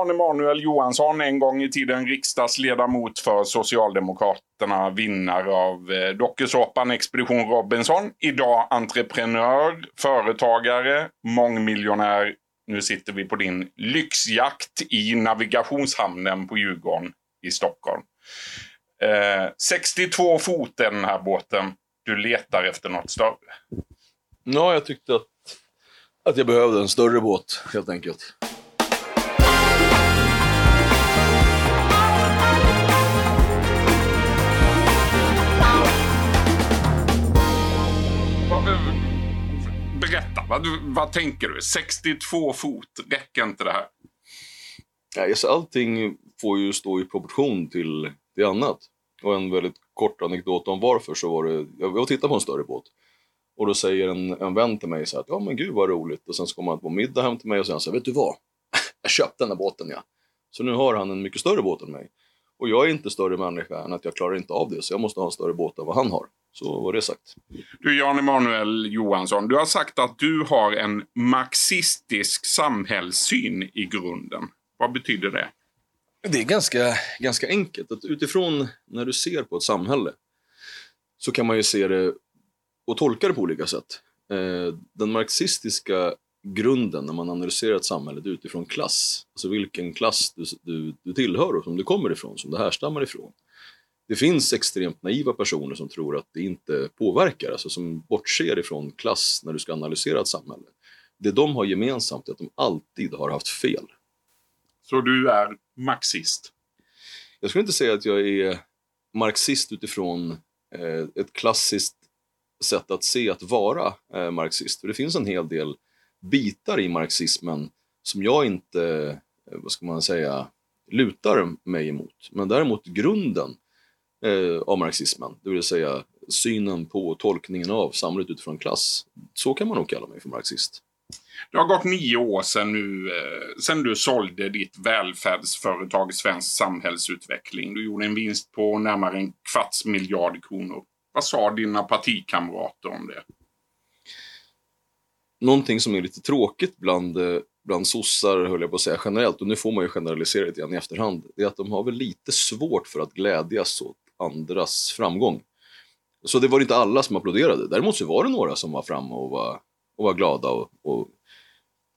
Jan Emanuel Johansson, en gång i tiden riksdagsledamot för Socialdemokraterna, vinnare av eh, dokusåpan Expedition Robinson. Idag entreprenör, företagare, mångmiljonär. Nu sitter vi på din lyxjakt i navigationshamnen på Djurgården i Stockholm. Eh, 62 fot är den här båten. Du letar efter något större. Ja, jag tyckte att, att jag behövde en större båt helt enkelt. Vad, vad tänker du? 62 fot, räcker inte det här? Ja, alltså, allting får ju stå i proportion till, till annat. Och en väldigt kort anekdot om varför så var det, jag var och tittade på en större båt. Och då säger en, en vän till mig så här, ja men gud vad roligt. Och sen så kommer han på middag hem till mig och säger så vet du vad? jag köpte den där båten ja. Så nu har han en mycket större båt än mig. Och jag är inte större människa än att jag klarar inte av det. Så jag måste ha en större båt än vad han har. Så var det sagt. Du Jan Emanuel Johansson, du har sagt att du har en marxistisk samhällssyn i grunden. Vad betyder det? Det är ganska, ganska enkelt. Att utifrån när du ser på ett samhälle så kan man ju se det och tolka det på olika sätt. Eh, den marxistiska grunden när man analyserar ett samhälle utifrån klass, alltså vilken klass du, du, du tillhör och som du kommer ifrån, som du härstammar ifrån. Det finns extremt naiva personer som tror att det inte påverkar, alltså som bortser ifrån klass när du ska analysera ett samhälle. Det de har gemensamt är att de alltid har haft fel. Så du är marxist? Jag skulle inte säga att jag är marxist utifrån eh, ett klassiskt sätt att se att vara eh, marxist. För det finns en hel del bitar i marxismen som jag inte, eh, vad ska man säga, lutar mig emot. Men däremot grunden eh, av marxismen, det vill säga synen på tolkningen av samhället utifrån klass. Så kan man nog kalla mig för marxist. Det har gått nio år sedan, nu, eh, sedan du sålde ditt välfärdsföretag Svensk Samhällsutveckling. Du gjorde en vinst på närmare en kvarts miljard kronor. Vad sa dina partikamrater om det? Någonting som är lite tråkigt bland, eh, bland sossar, höll jag på att säga, generellt, och nu får man ju generalisera lite grann i efterhand, det är att de har väl lite svårt för att glädjas åt andras framgång. Så det var inte alla som applåderade. Däremot så var det några som var framme och var, och var glada och, och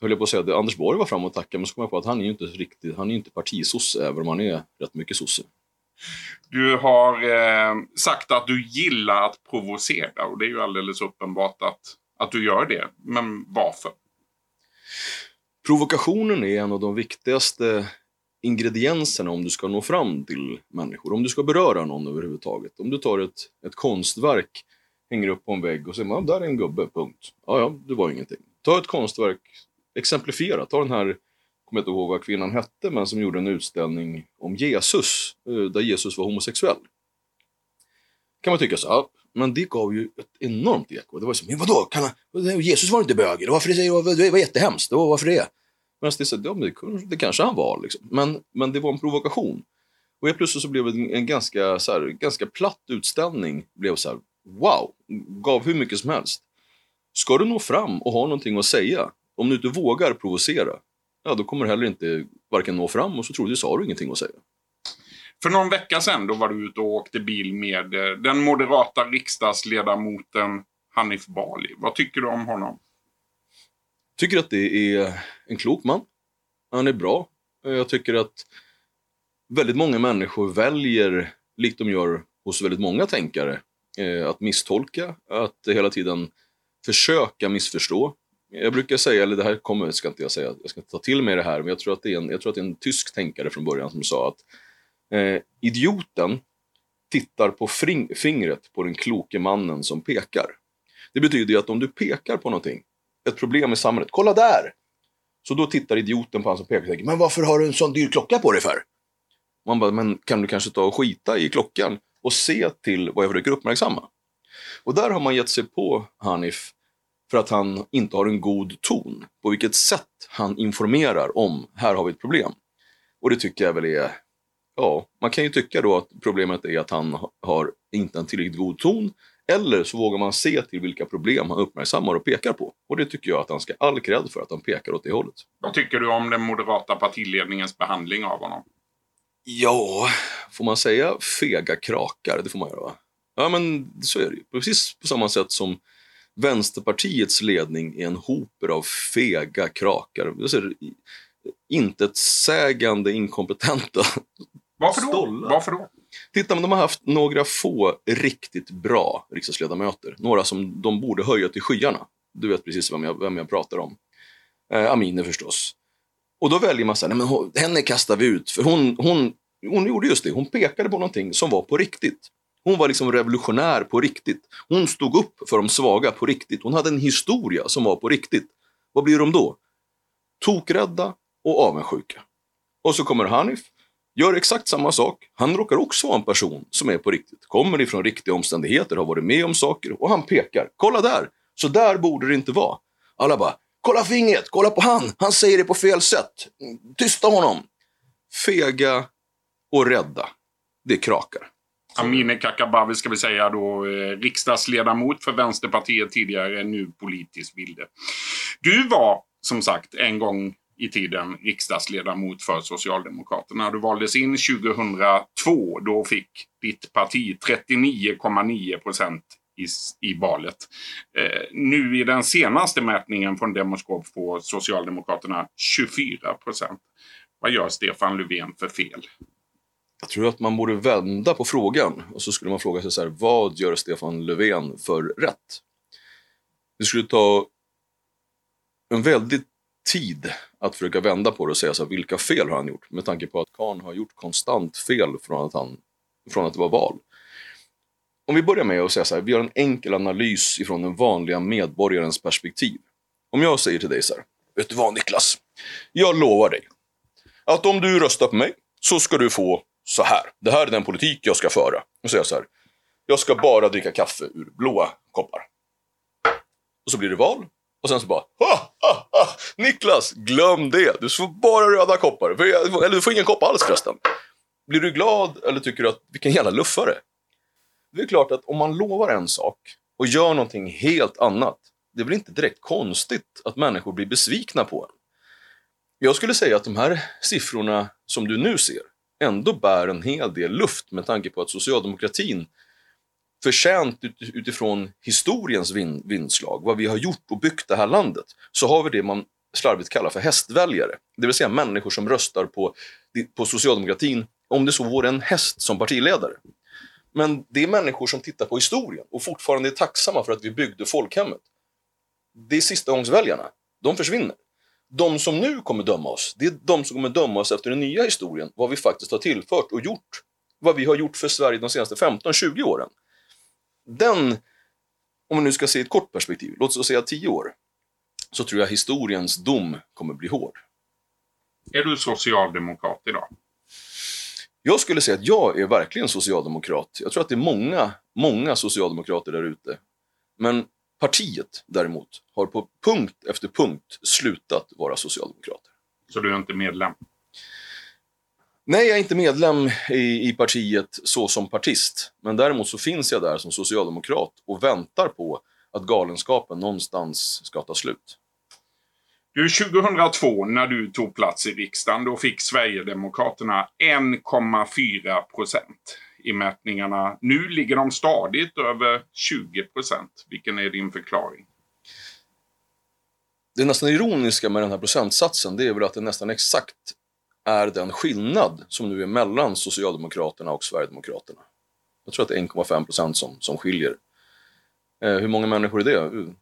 höll jag på att säga, att Anders Borg var framme och tackade, men så kom jag på att han är ju inte riktigt, han är inte partisosse, även om han är rätt mycket sosse. Du har eh, sagt att du gillar att provocera och det är ju alldeles uppenbart att, att du gör det. Men varför? Provokationen är en av de viktigaste ingredienserna om du ska nå fram till människor, om du ska beröra någon överhuvudtaget. Om du tar ett, ett konstverk, hänger upp på en vägg och säger man, där är en gubbe, punkt. Ja, ja, det var ingenting. Ta ett konstverk, exemplifiera, ta den här kommer inte ihåg vad kvinnan hette, men som gjorde en utställning om Jesus, eh, där Jesus var homosexuell. Kan man tycka så, ja, men det gav ju ett enormt eko. Det var så, men vadå, kan han, Jesus var inte bög, varför det, det var jättehemskt, det var, varför det? Men det, så, det, det kanske han var, liksom. men, men det var en provokation. Och helt plötsligt så blev det en, en ganska, så här, ganska platt utställning, blev så här, wow, gav hur mycket som helst. Ska du nå fram och ha någonting att säga, om du inte vågar provocera, ja, då kommer du heller inte varken nå fram och så troligtvis har du ingenting att säga. För någon vecka sedan då var du ute och åkte bil med eh, den moderata riksdagsledamoten Hanif Bali. Vad tycker du om honom? Tycker att det är en klok man. Han är bra. Eh, jag tycker att väldigt många människor väljer, likt de gör hos väldigt många tänkare, eh, att misstolka, att hela tiden försöka missförstå jag brukar säga, eller det här kommer, ska inte jag säga, jag ska inte ta till mig det här, men jag tror att det är en, jag tror att det är en tysk tänkare från början som sa att eh, idioten tittar på fingret på den kloke mannen som pekar. Det betyder ju att om du pekar på någonting, ett problem i samhället, kolla där! Så då tittar idioten på han som pekar och tänker, men varför har du en sån dyr klocka på dig för? Man bara, men kan du kanske ta och skita i klockan och se till vad jag försöker uppmärksamma? Och där har man gett sig på Hanif för att han inte har en god ton. På vilket sätt han informerar om, här har vi ett problem. Och det tycker jag väl är, ja, man kan ju tycka då att problemet är att han har inte en tillräckligt god ton eller så vågar man se till vilka problem han uppmärksammar och pekar på. Och det tycker jag att han ska all cred för att han pekar åt det hållet. Vad tycker du om den moderata partiledningens behandling av honom? Ja, får man säga fega krakar? Det får man göra va? Ja men så är det ju. Precis på samma sätt som Vänsterpartiets ledning är en hoper av fega krakar. Intetsägande, inkompetenta Varför då? Stollar. Varför då? Titta, men de har haft några få riktigt bra riksdagsledamöter. Några som de borde höja till skyarna. Du vet precis vem jag, vem jag pratar om. Eh, Amine förstås. Och då väljer man så här, nej men henne kastar vi ut. För hon, hon, hon gjorde just det, hon pekade på någonting som var på riktigt. Hon var liksom revolutionär på riktigt. Hon stod upp för de svaga på riktigt. Hon hade en historia som var på riktigt. Vad blir de då? Tokrädda och avundsjuka. Och så kommer Hanif, gör exakt samma sak. Han råkar också vara en person som är på riktigt. Kommer ifrån riktiga omständigheter, har varit med om saker och han pekar. Kolla där! Så där borde det inte vara. Alla bara, kolla fingret, kolla på han, han säger det på fel sätt. Tysta honom. Fega och rädda. Det krakar. Amineh Kakabaveh ska vi säga då, eh, riksdagsledamot för Vänsterpartiet tidigare, nu politisk vilde. Du var som sagt en gång i tiden riksdagsledamot för Socialdemokraterna. Du valdes in 2002. Då fick ditt parti 39,9 procent i, i valet. Eh, nu i den senaste mätningen från Demoskop får Socialdemokraterna 24 procent. Vad gör Stefan Löfven för fel? Jag tror att man borde vända på frågan och så skulle man fråga sig så här, vad gör Stefan Löfven för rätt? Det skulle ta en väldigt tid att försöka vända på det och säga så här, vilka fel har han gjort? Med tanke på att Kahn har gjort konstant fel från att, han, från att det var val. Om vi börjar med att säga så här, vi gör en enkel analys ifrån den vanliga medborgarens perspektiv. Om jag säger till dig så här, vet du vad Niklas? Jag lovar dig att om du röstar på mig så ska du få så här. Det här är den politik jag ska föra. Och säger jag så här. Jag ska bara dricka kaffe ur blåa koppar. Och så blir det val. Och sen så bara, ha, ha, ha, Niklas, glöm det. Du får bara röda koppar. Eller du får ingen kopp alls förresten. Blir du glad eller tycker du att vilken jävla luffare? Det är klart att om man lovar en sak och gör någonting helt annat. Det är väl inte direkt konstigt att människor blir besvikna på en. Jag skulle säga att de här siffrorna som du nu ser ändå bär en hel del luft med tanke på att socialdemokratin förtjänt utifrån historiens vin, vindslag, vad vi har gjort och byggt det här landet, så har vi det man slarvigt kallar för hästväljare. Det vill säga människor som röstar på, på socialdemokratin om det så vore en häst som partiledare. Men det är människor som tittar på historien och fortfarande är tacksamma för att vi byggde folkhemmet. Det är sistagångsväljarna. De försvinner. De som nu kommer döma oss, det är de som kommer döma oss efter den nya historien, vad vi faktiskt har tillfört och gjort. Vad vi har gjort för Sverige de senaste 15-20 åren den, om man nu ska se ett kort perspektiv, låt oss säga tio år, så tror jag historiens dom kommer bli hård. Är du socialdemokrat idag? Jag skulle säga att jag är verkligen socialdemokrat. Jag tror att det är många, många socialdemokrater där ute. Men partiet däremot har på punkt efter punkt slutat vara socialdemokrater. Så du är inte medlem? Nej, jag är inte medlem i, i partiet så som partist. Men däremot så finns jag där som socialdemokrat och väntar på att galenskapen någonstans ska ta slut. Du, 2002 när du tog plats i riksdagen, då fick Sverigedemokraterna 1,4 procent i mätningarna. Nu ligger de stadigt över 20 procent. Vilken är din förklaring? Det nästan ironiska med den här procentsatsen, det är väl att det nästan exakt är den skillnad som nu är mellan Socialdemokraterna och Sverigedemokraterna. Jag tror att det är 1,5 procent som, som skiljer. Eh, hur många människor är det?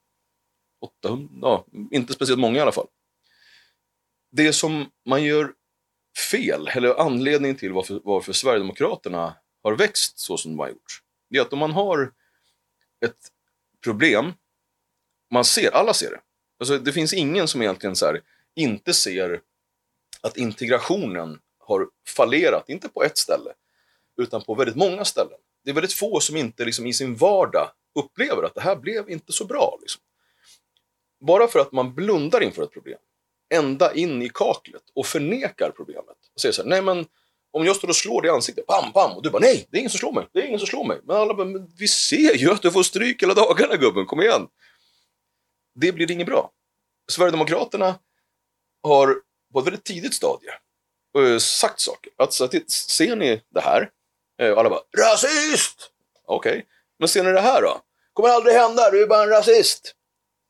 800? Ja, inte speciellt många i alla fall. Det som man gör fel, eller anledningen till varför, varför Sverigedemokraterna har växt så som de har gjort, det är att om man har ett problem, man ser, alla ser det. Alltså, det finns ingen som egentligen så här, inte ser att integrationen har fallerat, inte på ett ställe, utan på väldigt många ställen. Det är väldigt få som inte liksom, i sin vardag upplever att det här blev inte så bra. Liksom. Bara för att man blundar inför ett problem, ända in i kaklet och förnekar problemet. Och säger så här, nej men om jag står och slår dig i ansiktet, pam, pam, och du bara nej, det är ingen som slår mig, det är ingen som slår mig. Men alla bara, men vi ser ju att du får stryk hela dagarna gubben, kom igen. Det blir inget bra. Sverigedemokraterna har på ett väldigt tidigt stadie uh, sagt saker. Alltså, ser ni det här? Uh, alla bara, rasist! Okej, okay. men ser ni det här då? Kommer aldrig hända, du är bara en rasist.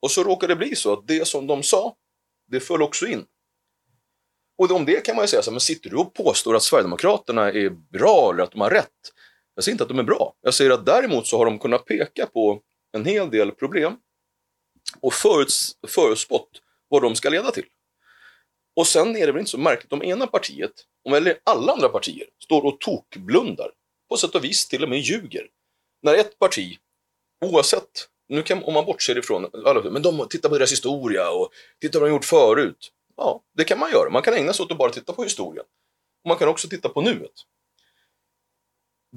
Och så råkar det bli så att det som de sa, det föll också in. Och om det kan man ju säga så här, men sitter du och påstår att Sverigedemokraterna är bra eller att de har rätt? Jag säger inte att de är bra. Jag säger att däremot så har de kunnat peka på en hel del problem och föruts, förutspått vad de ska leda till. Och sen är det väl inte så märkligt om ena partiet, eller alla andra partier, står och tokblundar. På sätt och vis till och med ljuger. När ett parti, oavsett, nu kan, om man bortser ifrån, men de tittar på deras historia och tittar på vad de gjort förut. Ja, det kan man göra. Man kan ägna sig åt att bara titta på historien. Och man kan också titta på nuet.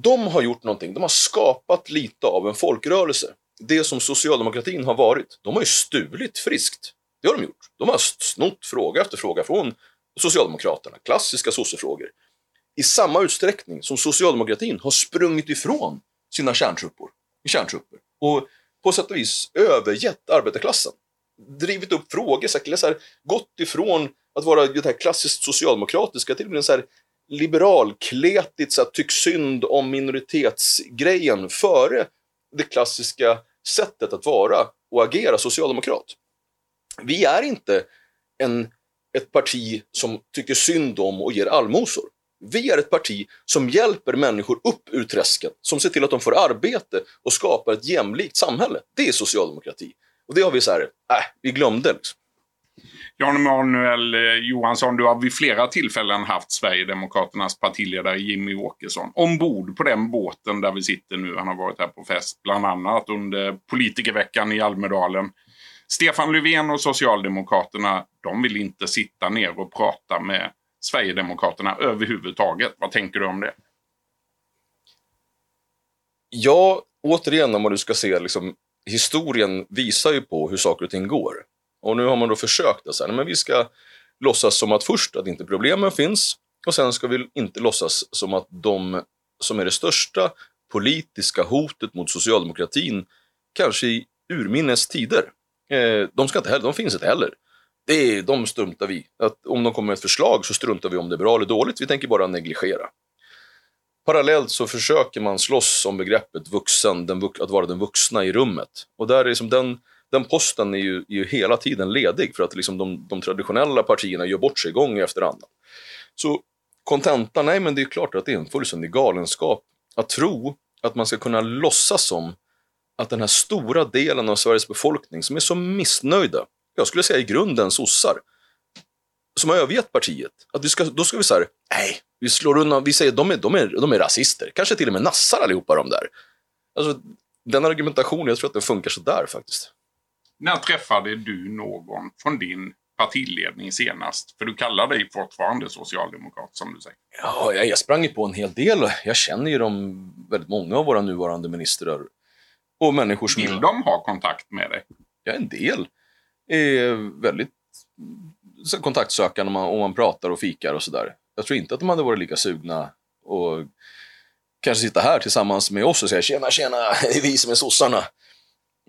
De har gjort någonting, de har skapat lite av en folkrörelse. Det som socialdemokratin har varit. De har ju stulit friskt. Det har de gjort. De har snott fråga efter fråga från Socialdemokraterna, klassiska sossefrågor. I samma utsträckning som socialdemokratin har sprungit ifrån sina kärntrupper, kärntrupper och på sätt och vis övergett arbetarklassen drivit upp frågor, så här, gått ifrån att vara det här klassiskt socialdemokratiska till en så här liberalkletigt, så här, tyck synd om minoritetsgrejen före det klassiska sättet att vara och agera socialdemokrat. Vi är inte en, ett parti som tycker synd om och ger allmosor. Vi är ett parti som hjälper människor upp ur träsken, som ser till att de får arbete och skapar ett jämlikt samhälle. Det är socialdemokrati. Och det har vi så här, äh, vi glömde. Liksom. Jan Emanuel eh, Johansson, du har vid flera tillfällen haft Sverigedemokraternas partiledare Jimmy Åkesson ombord på den båten där vi sitter nu. Han har varit här på fest, bland annat under politikerveckan i Almedalen. Stefan Löfven och Socialdemokraterna, de vill inte sitta ner och prata med Sverigedemokraterna överhuvudtaget. Vad tänker du om det? Ja, återigen om man nu ska se liksom, historien visar ju på hur saker och ting går. Och nu har man då försökt att säga, men vi ska låtsas som att först att inte problemen finns och sen ska vi inte låtsas som att de som är det största politiska hotet mot socialdemokratin, kanske i urminnes tider, eh, de, ska inte heller, de finns inte heller. Det är, de struntar vi att Om de kommer med ett förslag så struntar vi om det är bra eller dåligt. Vi tänker bara negligera. Parallellt så försöker man slåss om begreppet vuxen, den, att vara den vuxna i rummet. Och där är liksom den, den posten är ju, är ju hela tiden ledig för att liksom de, de traditionella partierna gör bort sig gång efter annan. Så kontentan, nej men det är klart att det är en fullständig galenskap att tro att man ska kunna låtsas som att den här stora delen av Sveriges befolkning som är så missnöjda, jag skulle säga i grunden sossar, som har övergett partiet, att vi ska, då ska vi säga nej, vi slår undan, vi säger de är, de är, de är rasister, kanske till och med nassar allihopa de där. Alltså, den argumentationen, jag tror att den funkar sådär faktiskt. När träffade du någon från din partiledning senast? För du kallar dig fortfarande socialdemokrat som du säger. Ja, jag, jag sprang ju på en hel del. Jag känner ju de, väldigt många av våra nuvarande ministrar. Och människor som... Vill de ha kontakt med dig? Ja, en del är väldigt kontaktsökande om man, om man pratar och fikar och sådär. Jag tror inte att de hade varit lika sugna och kanske sitta här tillsammans med oss och säga tjena, tjena, det är vi som är sossarna.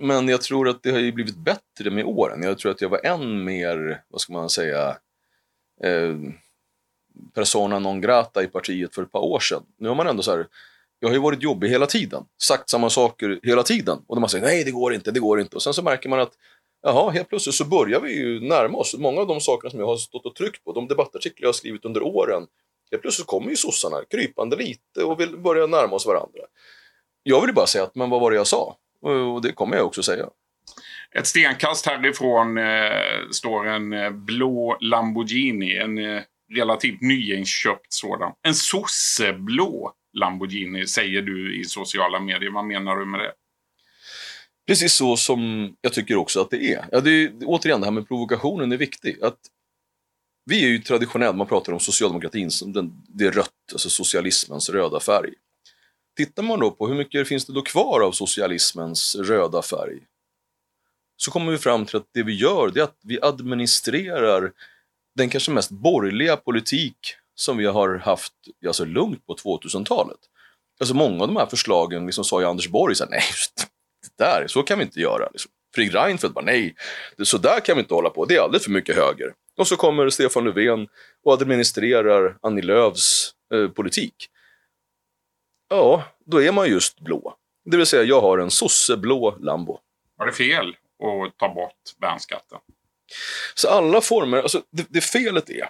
Men jag tror att det har blivit bättre med åren. Jag tror att jag var än mer, vad ska man säga, eh, persona non grata i partiet för ett par år sedan. Nu har man ändå så här, jag har ju varit jobbig hela tiden, sagt samma saker hela tiden. Och man säger nej, det går inte, det går inte. Och sen så märker man att Jaha, helt plötsligt så börjar vi ju närma oss. Många av de sakerna som jag har stått och tryckt på, de debattartiklar jag har skrivit under åren, helt plötsligt kommer ju sossarna krypande lite och vill börja närma oss varandra. Jag vill bara säga att, men vad var det jag sa? Och det kommer jag också säga. Ett stenkast härifrån eh, står en eh, blå Lamborghini, en eh, relativt nyinköpt sådan. En sosseblå Lamborghini säger du i sociala medier. Vad menar du med det? Precis så som jag tycker också att det är. Ja, det är återigen, det här med provokationen är viktig. Att vi är ju traditionellt, man pratar om socialdemokratin, som den, det rött, alltså socialismens röda färg. Tittar man då på hur mycket finns det då kvar av socialismens röda färg? Så kommer vi fram till att det vi gör, det är att vi administrerar den kanske mest borgerliga politik som vi har haft alltså, lugnt på 2000-talet. Alltså många av de här förslagen liksom sa ju Anders Borg så här, nej, det där, så kan vi inte göra. Liksom. Fredrik Reinfeldt bara, nej, så där kan vi inte hålla på, det är alldeles för mycket höger. Och så kommer Stefan Löfven och administrerar Annie Lööfs eh, politik. Ja, då är man just blå. Det vill säga, jag har en sosseblå Lambo. Var det fel att ta bort värnskatten? Så alla former, alltså det, det felet är,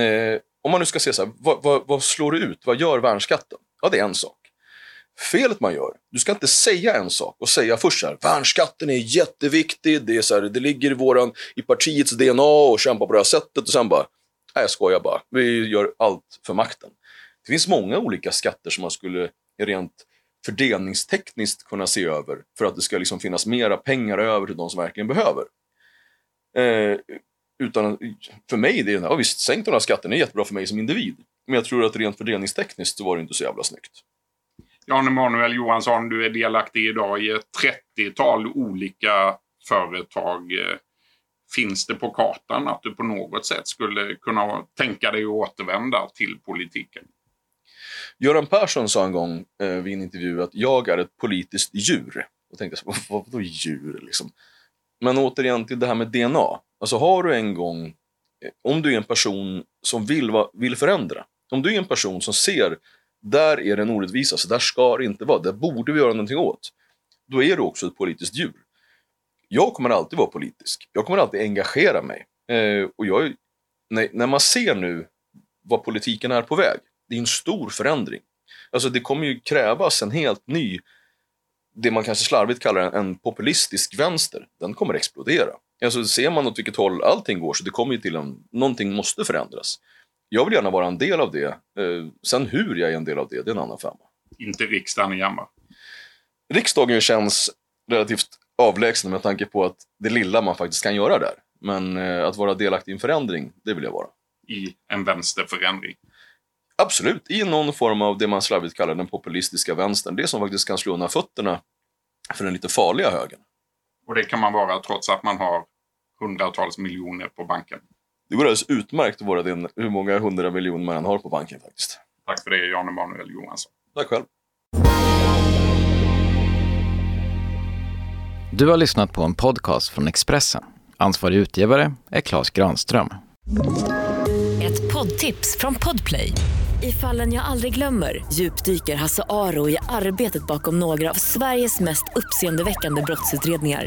eh, om man nu ska se så här, vad, vad, vad slår det ut? Vad gör värnskatten? Ja, det är en sak. Felet man gör, du ska inte säga en sak och säga först så här, värnskatten är jätteviktig, det, är så här, det ligger i, våran, i partiets DNA och kämpa på det här sättet och sen bara, nej jag skojar bara, vi gör allt för makten. Det finns många olika skatter som man skulle rent fördelningstekniskt kunna se över för att det ska liksom finnas mera pengar över till de som verkligen behöver. Eh, utan, för mig, det är, ja, visst, sänkt den här skatten är jättebra för mig som individ. Men jag tror att rent fördelningstekniskt så var det inte så jävla snyggt. Jan Emanuel Johansson, du är delaktig idag i ett 30-tal olika företag. Finns det på kartan att du på något sätt skulle kunna tänka dig att återvända till politiken? Göran Persson sa en gång eh, vid en intervju att jag är ett politiskt djur. Och tänkte jag, vad, vadå djur liksom? Men återigen till det här med DNA. Alltså har du en gång, eh, om du är en person som vill, vill förändra. Om du är en person som ser, där är det en orättvisa, så där ska det inte vara. Där borde vi göra någonting åt. Då är du också ett politiskt djur. Jag kommer alltid vara politisk. Jag kommer alltid engagera mig. Eh, och jag, när, när man ser nu vad politiken är på väg, det är en stor förändring. Alltså det kommer ju krävas en helt ny, det man kanske slarvigt kallar en, en populistisk vänster. Den kommer explodera. Alltså ser man åt vilket håll allting går så det kommer ju till en, någonting måste förändras. Jag vill gärna vara en del av det. Eh, sen hur jag är en del av det, det är en annan femma. Inte riksdagen igen va? Riksdagen känns relativt avlägsen med tanke på att det lilla man faktiskt kan göra där. Men eh, att vara delaktig i en förändring, det vill jag vara. I en vänsterförändring? Absolut, i någon form av det man slarvigt kallar den populistiska vänstern. Det som faktiskt kan slå undan fötterna för den lite farliga högern. Och det kan man vara trots att man har hundratals miljoner på banken? Det går alldeles utmärkt att vara den, hur många hundra miljoner man har på banken faktiskt. Tack för det, Jan Emanuel Johansson. Tack själv. Du har lyssnat på en podcast från Expressen. Ansvarig utgivare är Klas Granström. Ett poddtips från Podplay. I fallen jag aldrig glömmer djupdyker Hasse Aro i arbetet bakom några av Sveriges mest uppseendeväckande brottsutredningar